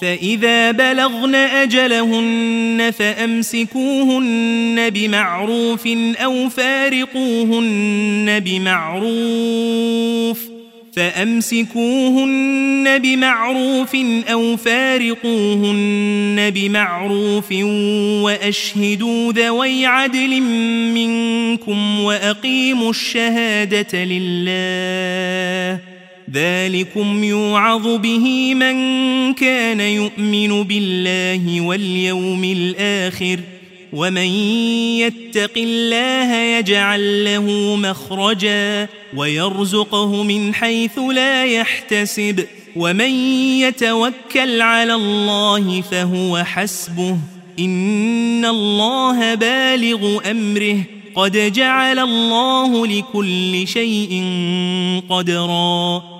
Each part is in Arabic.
فإذا بلغن أجلهن فأمسكوهن بمعروف أو فارقوهن بمعروف فأمسكوهن بمعروف أو فارقوهن بمعروف وأشهدوا ذوي عدل منكم وأقيموا الشهادة لله ذلكم يوعظ به من كان يؤمن بالله واليوم الآخر ومن يتق الله يجعل له مخرجا ويرزقه من حيث لا يحتسب ومن يتوكل على الله فهو حسبه إن الله بالغ أمره قد جعل الله لكل شيء قدرا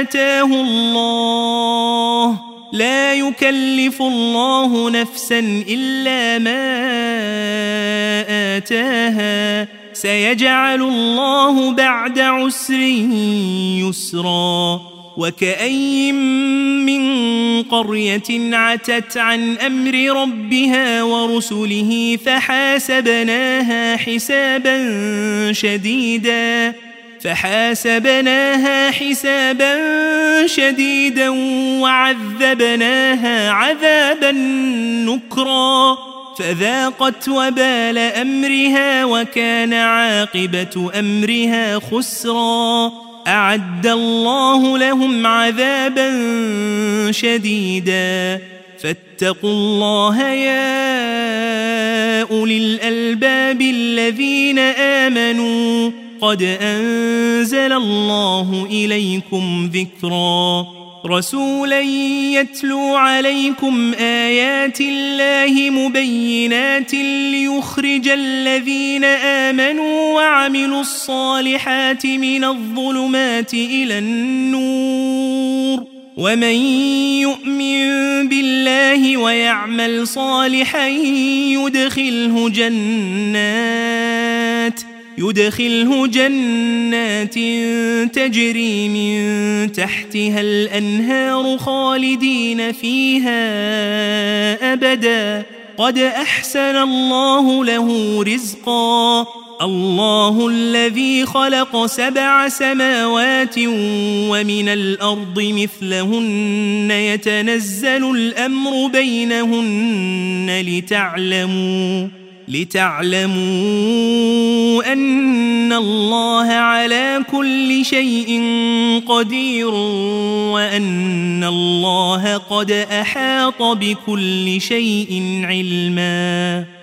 آتاه الله. لا يكلف الله نفسا إلا ما آتاها. سيجعل الله بعد عسر يسرا. وكأي من قرية عتت عن أمر ربها ورسله فحاسبناها حسابا شديدا. فحاسبناها حسابا شديدا وعذبناها عذابا نكرا فذاقت وبال أمرها وكان عاقبة أمرها خسرا أعد الله لهم عذابا شديدا فاتقوا الله يا أولي الألباب الذين آمنوا قد أنزل الله إليكم ذكرا. رسولا يتلو عليكم آيات الله مبينات ليخرج الذين آمنوا وعملوا الصالحات من الظلمات إلى النور. ومن يؤمن بالله ويعمل صالحا يدخله جنات يدخله جنات تجري من تحتها الأنهار خالدين فيها أبدا. قد أحسن الله له رزقا. الله الذي خلق سبع سماوات ومن الأرض مثلهن. يتنزل الأمر بينهن لتعلموا. لتعلموا أن الله على كل شيء قدير وأن الله قد أحاط بكل شيء علماً.